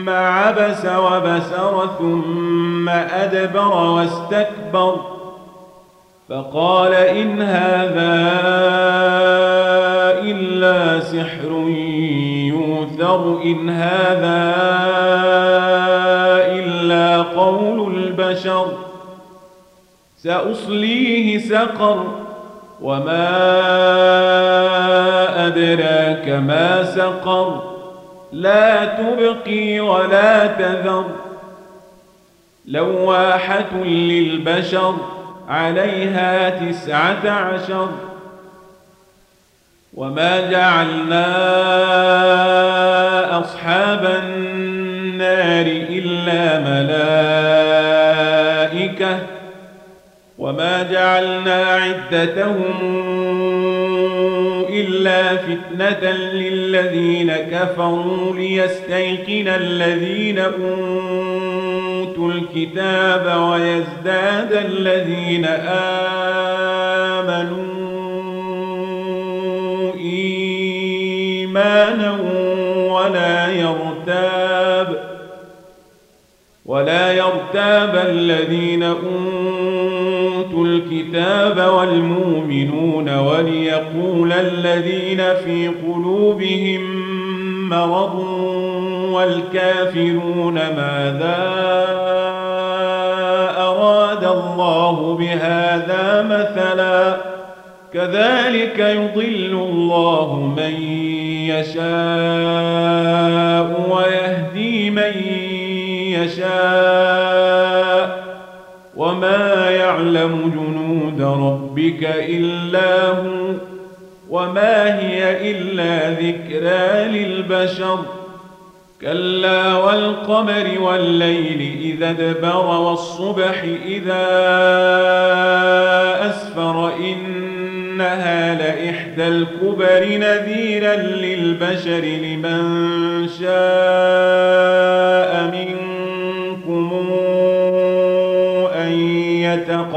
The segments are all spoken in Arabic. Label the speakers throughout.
Speaker 1: ثم عبس وبسر ثم أدبر واستكبر فقال إن هذا إلا سحر يوثر إن هذا إلا قول البشر سأصليه سقر وما أدراك ما سقر لا تبقي ولا تذر لواحة للبشر عليها تسعة عشر وما جعلنا أصحاب النار إلا ملائكة وما جعلنا عدتهم إلا فتنة للذين كفروا ليستيقن الذين أوتوا الكتاب ويزداد الذين آمنوا إيمانا ولا ي ولا يرتاب الذين أوتوا الكتاب والمؤمنون وليقول الذين في قلوبهم مرض والكافرون ماذا أراد الله بهذا مثلا كذلك يضل الله من يشاء ويهدي من يشاء يشاء وما يعلم جنود ربك إلا هو وما هي إلا ذكرى للبشر كلا والقمر والليل إذا ادبر والصبح إذا أسفر إنها لإحدى الكبر نذيرا للبشر لمن شاء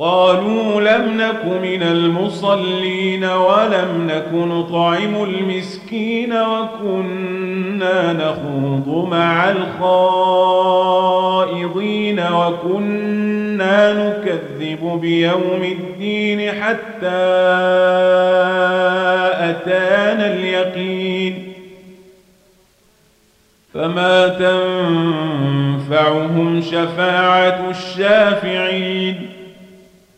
Speaker 1: قالوا لم نك من المصلين ولم نك نطعم المسكين وكنا نخوض مع الخائضين وكنا نكذب بيوم الدين حتى أتانا اليقين فما تنفعهم شفاعة الشافعين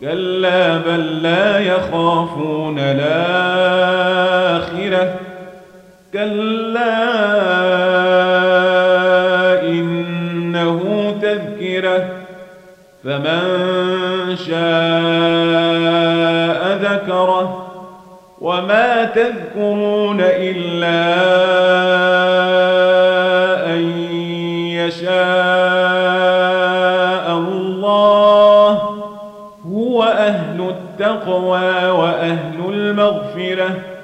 Speaker 1: كلا بل لا يخافون الآخرة كلا إنه تذكرة فمن شاء ذكره وما تذكرون إلا أن يشاء التقوى وأهل المغفرة